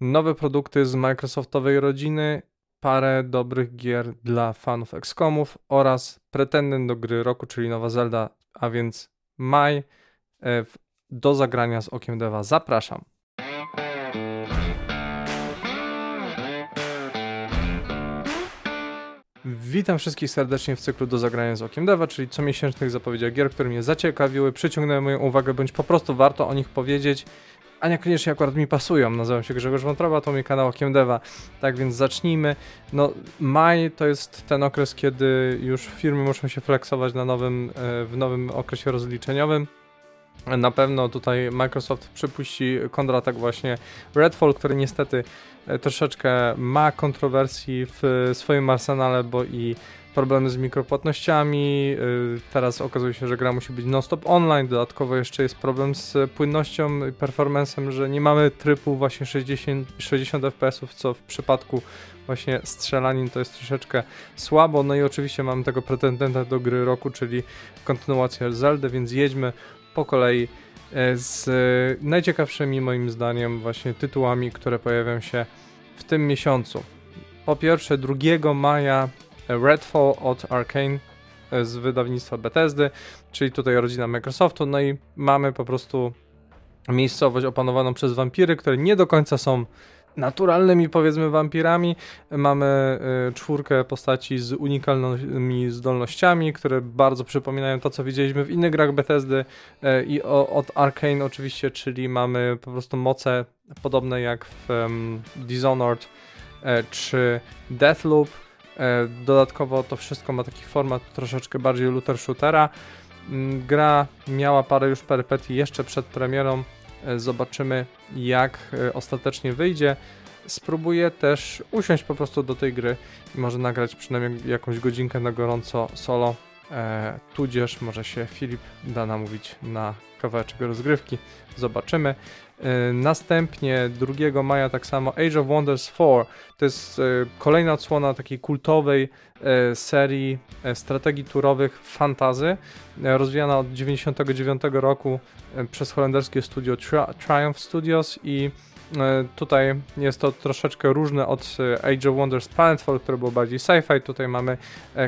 nowe produkty z Microsoftowej rodziny, parę dobrych gier dla fanów XCOMów oraz pretendent do gry roku, czyli nowa Zelda, a więc maj e, do zagrania z okiem Deva. Zapraszam. Witam wszystkich serdecznie w cyklu do zagrania z Okiem Deva, czyli comiesięcznych zapowiedziach gier, które mnie zaciekawiły, przyciągnęły moją uwagę, bądź po prostu warto o nich powiedzieć, a niekoniecznie akurat mi pasują. Nazywam się Grzegorz Wątroba, to mój kanał Okiem Deva. Tak więc zacznijmy. No, maj to jest ten okres, kiedy już firmy muszą się flexować na nowym, e, w nowym okresie rozliczeniowym. Na pewno tutaj Microsoft przypuści kontratak właśnie. Redfall, który niestety e, troszeczkę ma kontrowersji w swoim arsenale, bo i problemy z mikropłatnościami, e, teraz okazuje się, że gra musi być non-stop online, dodatkowo jeszcze jest problem z płynnością i performancem, że nie mamy trybu właśnie 60, 60 fps, co w przypadku właśnie strzelanin to jest troszeczkę słabo, no i oczywiście mamy tego pretendenta do gry roku, czyli kontynuację Zelda, więc jedźmy po kolei e, z najciekawszymi moim zdaniem właśnie tytułami, które pojawią się w tym miesiącu. Po pierwsze 2 maja Redfall od Arkane e, z wydawnictwa Bethesdy, czyli tutaj rodzina Microsoftu, no i mamy po prostu miejscowość opanowaną przez wampiry, które nie do końca są naturalnymi powiedzmy wampirami. Mamy y, czwórkę postaci z unikalnymi zdolnościami, które bardzo przypominają to, co widzieliśmy w innych grach Bethesdy y, i od Arkane oczywiście, czyli mamy po prostu moce podobne jak w Dishonored y, czy Deathloop. Dodatkowo to wszystko ma taki format troszeczkę bardziej looter shootera. Mm, gra miała parę już perypetii jeszcze przed premierą, E, zobaczymy jak e, ostatecznie wyjdzie. Spróbuję też usiąść po prostu do tej gry i może nagrać przynajmniej jakąś godzinkę na gorąco solo, e, tudzież może się Filip da namówić na kawałeczek rozgrywki. Zobaczymy. E, następnie 2 maja tak samo Age of Wonders 4. To jest e, kolejna odsłona takiej kultowej e, serii strategii turowych fantazy, rozwijana od 99 roku przez holenderskie studio Tri Triumph Studios i Tutaj jest to troszeczkę różne od Age of Wonders Planetfall, które było bardziej sci-fi. Tutaj mamy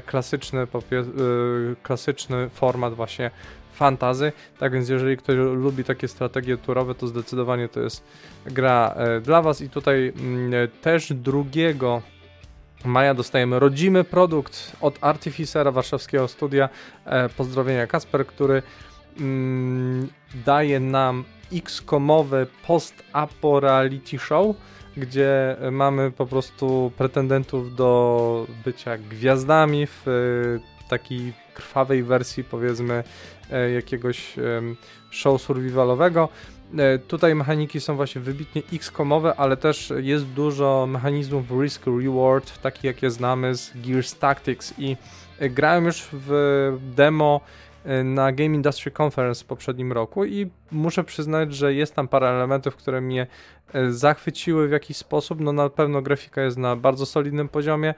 klasyczny, klasyczny format właśnie fantazy. Tak więc jeżeli ktoś lubi takie strategie turowe, to zdecydowanie to jest gra e, dla Was. I tutaj mm, też drugiego maja dostajemy rodzimy produkt od Artificera warszawskiego studia. E, pozdrowienia Kasper, który mm, daje nam X-komowe post-apo show, gdzie mamy po prostu pretendentów do bycia gwiazdami w e, takiej krwawej wersji powiedzmy E, jakiegoś show survivalowego. E, tutaj mechaniki są właśnie wybitnie X-komowe, ale też jest dużo mechanizmów risk-reward, takich jakie znamy z Gears Tactics i grałem już w demo na Game Industry Conference w poprzednim roku i muszę przyznać, że jest tam parę elementów, które mnie e, zachwyciły w jakiś sposób. No na pewno grafika jest na bardzo solidnym poziomie,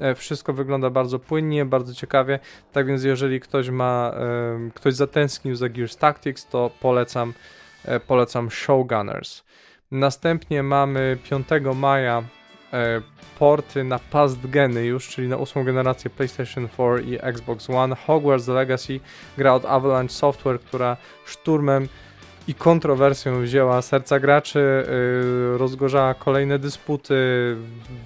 e, wszystko wygląda bardzo płynnie, bardzo ciekawie, tak więc jeżeli ktoś ma, ktoś zatęsknił za Gears Tactics, to polecam, polecam Showgunners. Następnie mamy 5 maja porty na past geny już, czyli na ósmą generację PlayStation 4 i Xbox One. Hogwarts Legacy gra od Avalanche Software, która szturmem i kontrowersją wzięła serca graczy, yy, rozgorzała kolejne dysputy,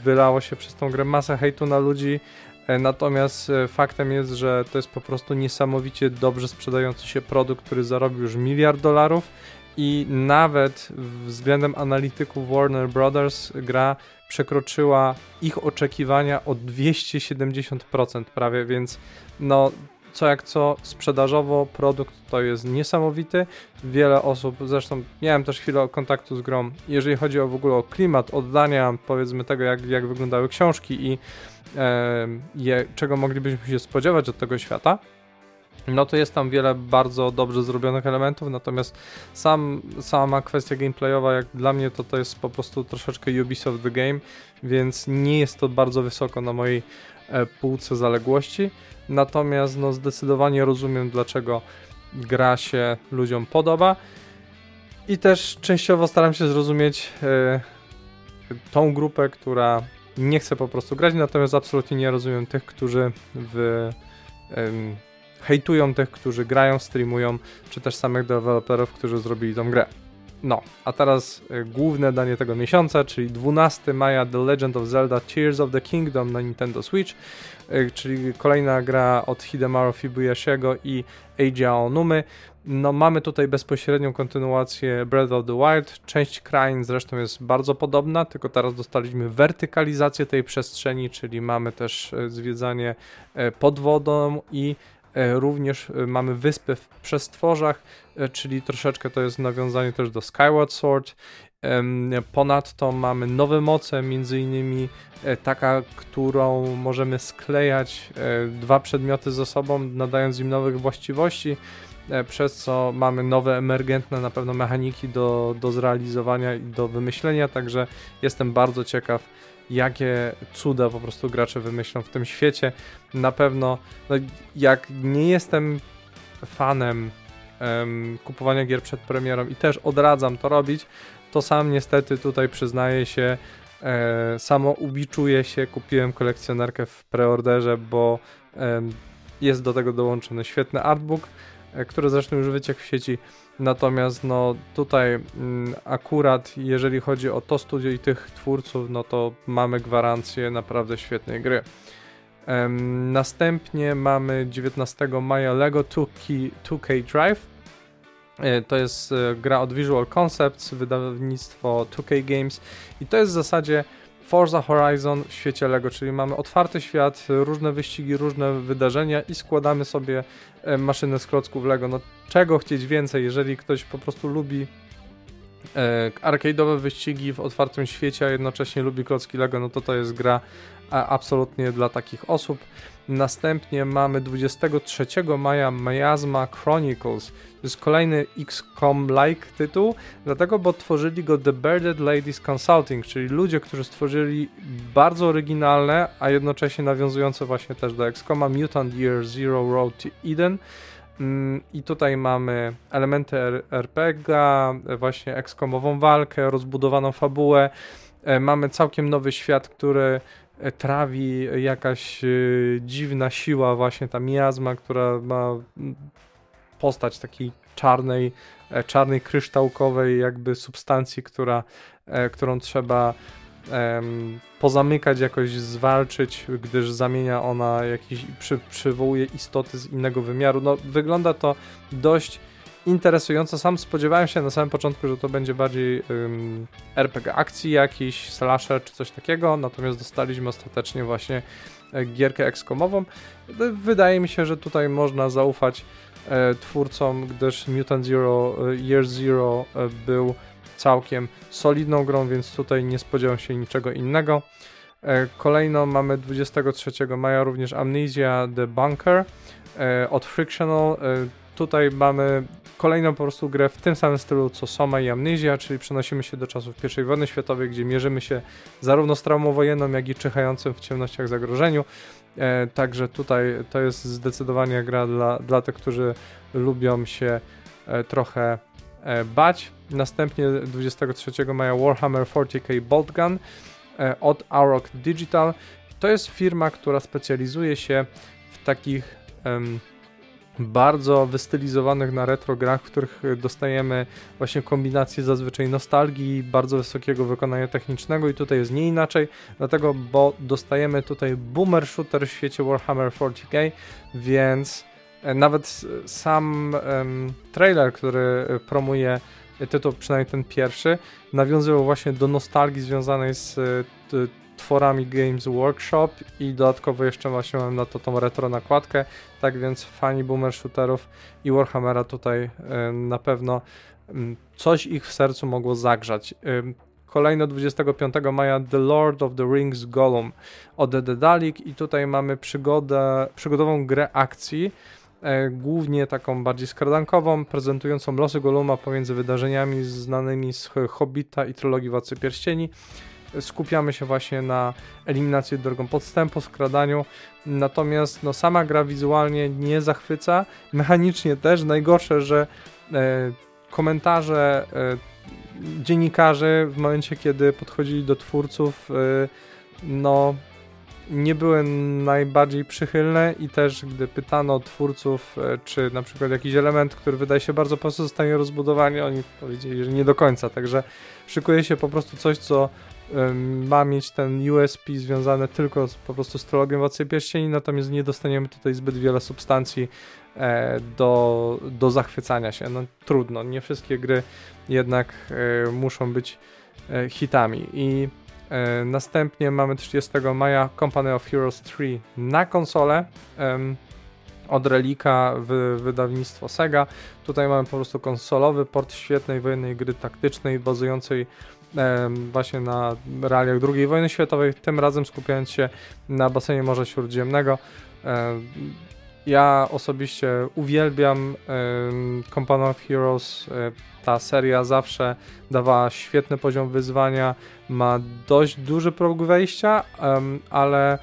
wylało się przez tą grę masę hejtu na ludzi, yy, natomiast yy, faktem jest, że to jest po prostu niesamowicie dobrze sprzedający się produkt, który zarobił już miliard dolarów i nawet względem analityków Warner Brothers gra przekroczyła ich oczekiwania o 270% prawie, więc no co jak co sprzedażowo produkt to jest niesamowity. Wiele osób, zresztą miałem też chwilę kontaktu z grą, jeżeli chodzi o w ogóle o klimat, oddania powiedzmy tego jak, jak wyglądały książki i e, je, czego moglibyśmy się spodziewać od tego świata, no to jest tam wiele bardzo dobrze zrobionych elementów, natomiast sam, sama kwestia gameplayowa, jak dla mnie, to to jest po prostu troszeczkę Ubisoft The Game, więc nie jest to bardzo wysoko na mojej e, półce zaległości. Natomiast no, zdecydowanie rozumiem, dlaczego gra się ludziom podoba. I też częściowo staram się zrozumieć, e, tą grupę, która nie chce po prostu grać, natomiast absolutnie nie rozumiem tych, którzy w, hejtują tych, którzy grają, streamują, czy też samych deweloperów, którzy zrobili tą grę. No, a teraz y, główne danie tego miesiąca, czyli 12 maja The Legend of Zelda Tears of the Kingdom na Nintendo Switch, y, czyli kolejna gra od Hidemaru Fibuyashiego i Eiji Aonumy. No, mamy tutaj bezpośrednią kontynuację Breath of the Wild. Część krain zresztą jest bardzo podobna, tylko teraz dostaliśmy wertykalizację tej przestrzeni, czyli mamy też y, zwiedzanie pod wodą i E, również e, mamy wyspę w przestworzach, e, czyli troszeczkę to jest nawiązanie też do Skyward Sword. Ponadto mamy nowe moce, między innymi taka, którą możemy sklejać dwa przedmioty ze sobą, nadając im nowych właściwości, przez co mamy nowe emergentne na pewno mechaniki do, do zrealizowania i do wymyślenia, także jestem bardzo ciekaw jakie cuda po prostu gracze wymyślą w tym świecie. Na pewno, no, jak nie jestem fanem um, kupowania gier przed premierą i też odradzam to robić, to sam niestety tutaj przyznaję się, e, samo ubiczuję się, kupiłem kolekcjonerkę w preorderze, bo e, jest do tego dołączony świetny artbook, e, który zresztą już wyciekł w sieci Natomiast no tutaj mm, akurat jeżeli chodzi o to studio i tych twórców, no to mamy gwarancję naprawdę świetnej gry. Następnie mamy 19 maja LEGO 2K, 2K Drive. E, to jest e, gra od Visual Concepts, wydawnictwo 2K Games i to jest w zasadzie Forza Horizon w świecie LEGO, czyli mamy otwarty świat, różne wyścigi, różne wydarzenia i składamy sobie e, maszynę z klocków LEGO. No czego chcieć więcej, jeżeli ktoś po prostu lubi arcade'owe wyścigi w otwartym świecie, a jednocześnie lubi klocki LEGO, no to to jest gra absolutnie dla takich osób. Następnie mamy 23 maja Miasma Chronicles. To jest kolejny XCOM-like tytuł, dlatego, bo tworzyli go The Bearded Ladies Consulting, czyli ludzie, którzy stworzyli bardzo oryginalne, a jednocześnie nawiązujące właśnie też do XCOMa Mutant Year Zero Road to Eden. Mm, I tutaj mamy elementy RPG, właśnie XCOMową walkę, rozbudowaną fabułę. E, mamy całkiem nowy świat, który E, trawi jakaś e, dziwna siła, właśnie ta miazma, która ma postać takiej czarnej, e, czarnej kryształkowej jakby substancji, która, którą trzeba pozamykać, jakoś zwalczyć, gdyż zamienia ona jakiś, przy, przywołuje istoty z innego wymiaru. No, wygląda to dość interesująco. Sam spodziewałem się na samym początku, że to będzie bardziej RPG akcji jakiś, slasher czy coś takiego, natomiast dostaliśmy ostatecznie właśnie e, gierkę XCOMową. Wydaje mi się, że tutaj można zaufać e, twórcom, gdyż Mutant Zero, e, Year Zero e, był całkiem solidną grą, więc tutaj nie spodziewam się niczego innego. E, kolejną mamy 23 maja również Amnesia The Bunker e, od Frictional tutaj mamy kolejną po prostu grę w tym samym stylu co Soma i Amnesia, czyli przenosimy się do czasów I wojny światowej, gdzie mierzymy się zarówno z traumą wojenną, jak i czyhającym w ciemnościach zagrożeniu. E, także tutaj to jest zdecydowanie gra dla, dla tych, którzy lubią się e, trochę e, bać. Następnie 23 maja Warhammer 40k Bolt Gun e, od Auroch Digital. To jest firma, która specjalizuje się w takich bardzo wystylizowanych na retro grach, w których dostajemy właśnie kombinację zazwyczaj nostalgii, bardzo wysokiego wykonania technicznego i tutaj jest nie inaczej, dlatego, bo dostajemy tutaj boomer shooter w świecie Warhammer 40k, więc e, nawet sam trailer, który promuje tytuł, przynajmniej ten pierwszy, nawiązywał właśnie do nostalgii związanej z tworami Games Workshop i dodatkowo jeszcze właśnie mam na to tą retro nakładkę, tak więc fani boomer shooterów i Warhammera tutaj na pewno y, coś ich w sercu mogło zagrzać. Kolejno 25 maja The Lord of the Rings Gollum od Dedalik i tutaj mamy przygodę, przygodową grę akcji, e, głównie taką bardziej skradankową, prezentującą losy Goluma pomiędzy wydarzeniami znanymi z Hobbita i trylogii Władcy Pierścieni. Skupiamy się właśnie na eliminacji drogą podstępu, skradaniu, natomiast no, sama gra wizualnie nie zachwyca, mechanicznie też, najgorsze, że e, komentarze e, dziennikarze w momencie, kiedy podchodzili do twórców, y, no nie były najbardziej przychylne i też gdy pytano twórców, e, czy na przykład jakiś element, który wydaje się bardzo prosty, zostanie rozbudowany, oni powiedzieli, że nie do końca, także szykuje się po prostu coś, co ma mieć ten USP związane tylko z, po prostu z trylogią Władcy Pierścieni, natomiast nie dostaniemy tutaj zbyt wiele substancji e, do, do zachwycania się. No trudno, nie wszystkie gry jednak e, muszą być hitami i E, następnie mamy 30 maja Company of Heroes 3 na konsolę. Od Relika w wydawnictwo Sega. Tutaj mamy po prostu konsolowy port świetnej wojennej gry taktycznej, bazującej właśnie na realiach II wojny światowej, tym razem skupiając się na basenie Morza Śródziemnego. Ja osobiście uwielbiam Company of Heroes. E, ta seria zawsze dawała świetny poziom wyzwania, ma dość duży próg wejścia, ale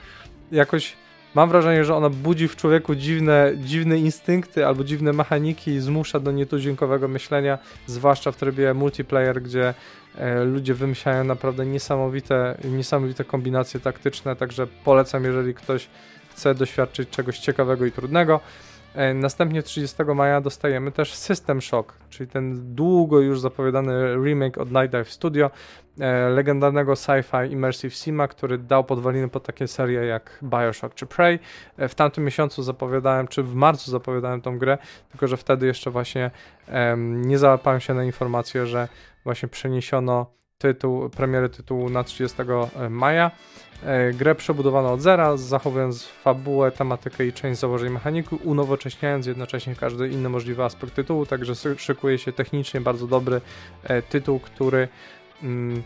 jakoś mam wrażenie, że ona budzi w człowieku dziwne, dziwne instynkty albo dziwne mechaniki i zmusza do nietuzinkowego myślenia, zwłaszcza w trybie multiplayer, gdzie e, ludzie wymyślają naprawdę niesamowite, niesamowite kombinacje taktyczne, także polecam, jeżeli ktoś chce doświadczyć czegoś ciekawego i trudnego. E, następnie 30 maja dostajemy też System Shock, czyli ten długo już zapowiadany remake od Night Dive Studio, e, legendarnego sci-fi Immersive Sima, który dał podwaliny pod takie serie jak Bioshock czy Prey. E, w tamtym miesiącu zapowiadałem, czy w marcu zapowiadałem tą grę, tylko że wtedy jeszcze właśnie nie załapałem się na informację, że właśnie przeniesiono tytuł, premiery tytułu na 30 maja. E, grę przebudowano od zera, zachowując fabułę, tematykę i część założeń mechaniki, unowocześniając jednocześnie każdy inny możliwy aspekt tytułu, także szykuje się technicznie bardzo dobry e, tytuł, który mm,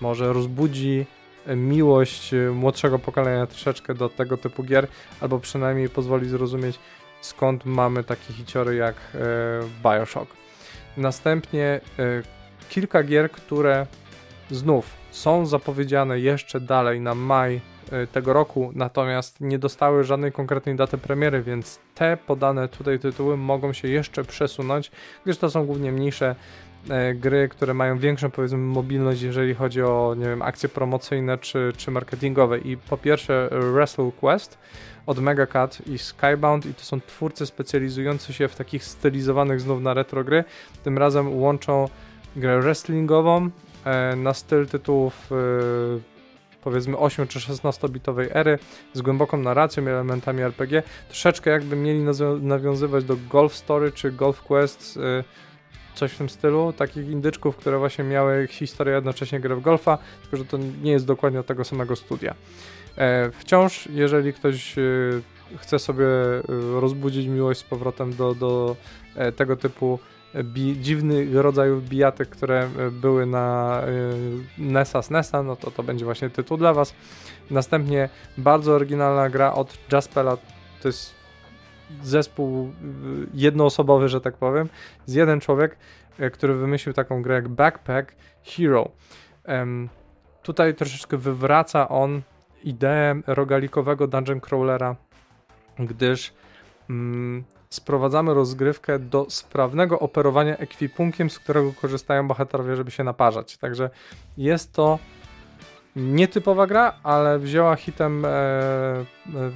może rozbudzi e, miłość młodszego pokolenia troszeczkę do tego typu gier, albo przynajmniej pozwoli zrozumieć skąd mamy takie hiciory jak Bioshock. Następnie kilka gier, które znów są zapowiedziane jeszcze dalej na maj e, tego roku, natomiast nie dostały żadnej konkretnej daty premiery, więc te podane tutaj tytuły mogą się jeszcze przesunąć, gdyż to są głównie mniejsze e, gry, które mają większą powiedzmy mobilność, jeżeli chodzi o nie wiem, akcje promocyjne czy, czy marketingowe. I po pierwsze Wrestle Quest od Megacat i Skybound i to są twórcy specjalizujący się w takich stylizowanych znów na retro gry. Tym razem łączą grę wrestlingową E, na styl tytułów e, powiedzmy 8 czy 16-bitowej ery z głęboką narracją elementami RPG. Troszeczkę jakby mieli nawiązywać do Golf Story czy Golf Quest, e, coś w tym stylu, takich indyczków, które właśnie miały historię jednocześnie gry w golfa, tylko że to nie jest dokładnie od tego samego studia. Wciąż, jeżeli ktoś chce sobie rozbudzić miłość z powrotem do, do tego typu bi, dziwnych rodzajów bijatek, które e, były na y, NESa z no to to będzie właśnie tytuł dla Was. Następnie bardzo oryginalna gra od Jaspela, to jest zespół y, jednoosobowy, że tak powiem, z jeden człowiek, który wymyślił taką grę jak Backpack Hero. Tutaj troszeczkę wywraca on ideę rogalikowego dungeon crawlera, gdyż mm, sprowadzamy rozgrywkę do sprawnego operowania ekwipunkiem, z którego korzystają bohaterowie, żeby się naparzać. Także jest to nietypowa gra, ale wzięła hitem, e, e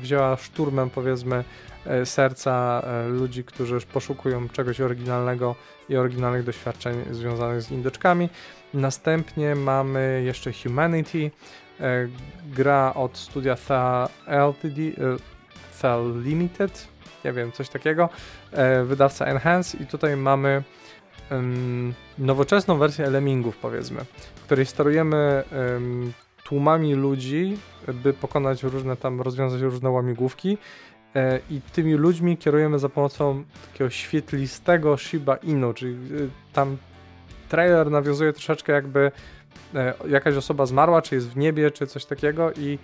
wzięła szturmem powiedzmy e, serca ludzi, którzy poszukują czegoś oryginalnego i oryginalnych doświadczeń związanych z indyczkami. Następnie mamy jeszcze Humanity, gra od studia e, Tha Limited, nie wiem, coś takiego, e, wydawca Enhance i tutaj mamy nowoczesną wersję Lemmingów powiedzmy, w której sterujemy tłumami ludzi, by pokonać różne tam, rozwiązać różne łamigłówki e, i tymi ludźmi kierujemy za pomocą takiego świetlistego Shiba Inu, czyli y, tam trailer nawiązuje troszeczkę jakby e, jakaś osoba zmarła, czy jest w niebie, czy coś takiego i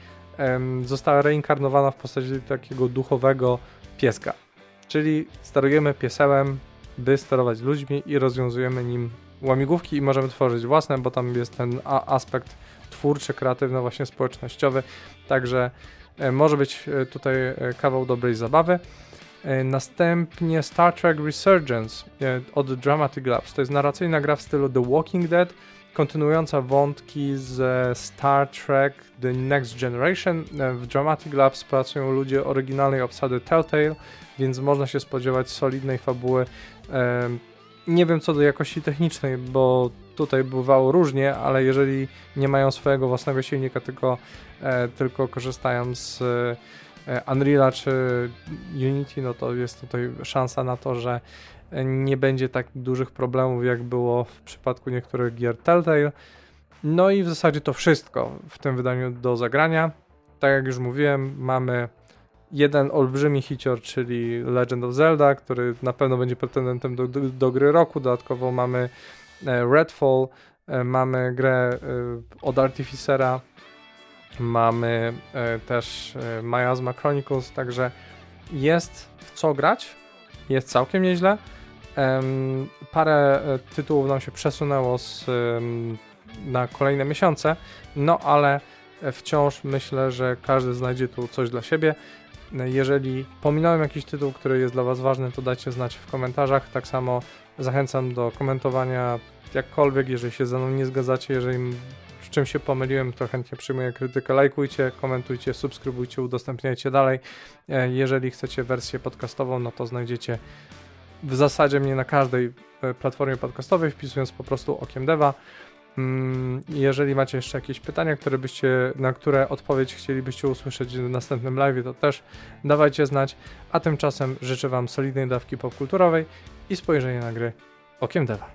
została reinkarnowana w postaci takiego duchowego pieska. Czyli sterujemy piesełem, by sterować ludźmi i rozwiązujemy nim łamigłówki i możemy tworzyć własne, bo tam jest ten aspekt twórczy, kreatywny, właśnie społecznościowy. Także e, może być e, tutaj e, kawał dobrej zabawy. Następnie Star Trek Resurgence od Dramatic Labs. To jest narracyjna gra w stylu The Walking Dead, kontynuująca wątki z Star Trek The Next Generation. E, w Dramatic Labs pracują ludzie oryginalnej obsady Telltale, więc można się spodziewać solidnej fabuły. Nie wiem co do jakości technicznej, bo tutaj bywało różnie, ale jeżeli nie mają swojego własnego silnika, tylko, tylko korzystają z E, Unreal czy Unity, no to jest tutaj szansa na to, że nie będzie tak dużych problemów, jak było w przypadku niektórych gier Telltale. No i w zasadzie to wszystko w tym wydaniu do zagrania. Tak jak już mówiłem, mamy jeden olbrzymi hicior, czyli Legend of Zelda, który na pewno będzie pretendentem do, do, do gry roku. Dodatkowo mamy e, Redfall, e, mamy grę od Artificera mamy e, też e, Miasma Chronicles, także jest w co grać, jest całkiem nieźle. Parę e, tytułów nam się przesunęło z, na kolejne miesiące, no ale wciąż myślę, że każdy znajdzie tu coś dla siebie. Jeżeli pominąłem jakiś tytuł, który jest dla Was ważny, to dajcie znać w komentarzach. Tak samo zachęcam do komentowania jakkolwiek, jeżeli się ze mną nie zgadzacie, jeżeli w czym się pomyliłem, to chętnie przyjmuję krytykę. Lajkujcie, komentujcie, subskrybujcie, udostępniajcie dalej. E, jeżeli chcecie wersję podcastową, no to znajdziecie w zasadzie mnie na każdej e, platformie podcastowej, wpisując po prostu okiem deva. Mm, jeżeli macie jeszcze jakieś pytania, które byście, na które odpowiedź chcielibyście usłyszeć w następnym live, to też dawajcie znać. A tymczasem życzę Wam solidnej dawki popkulturowej i spojrzenia na gry okiem deva.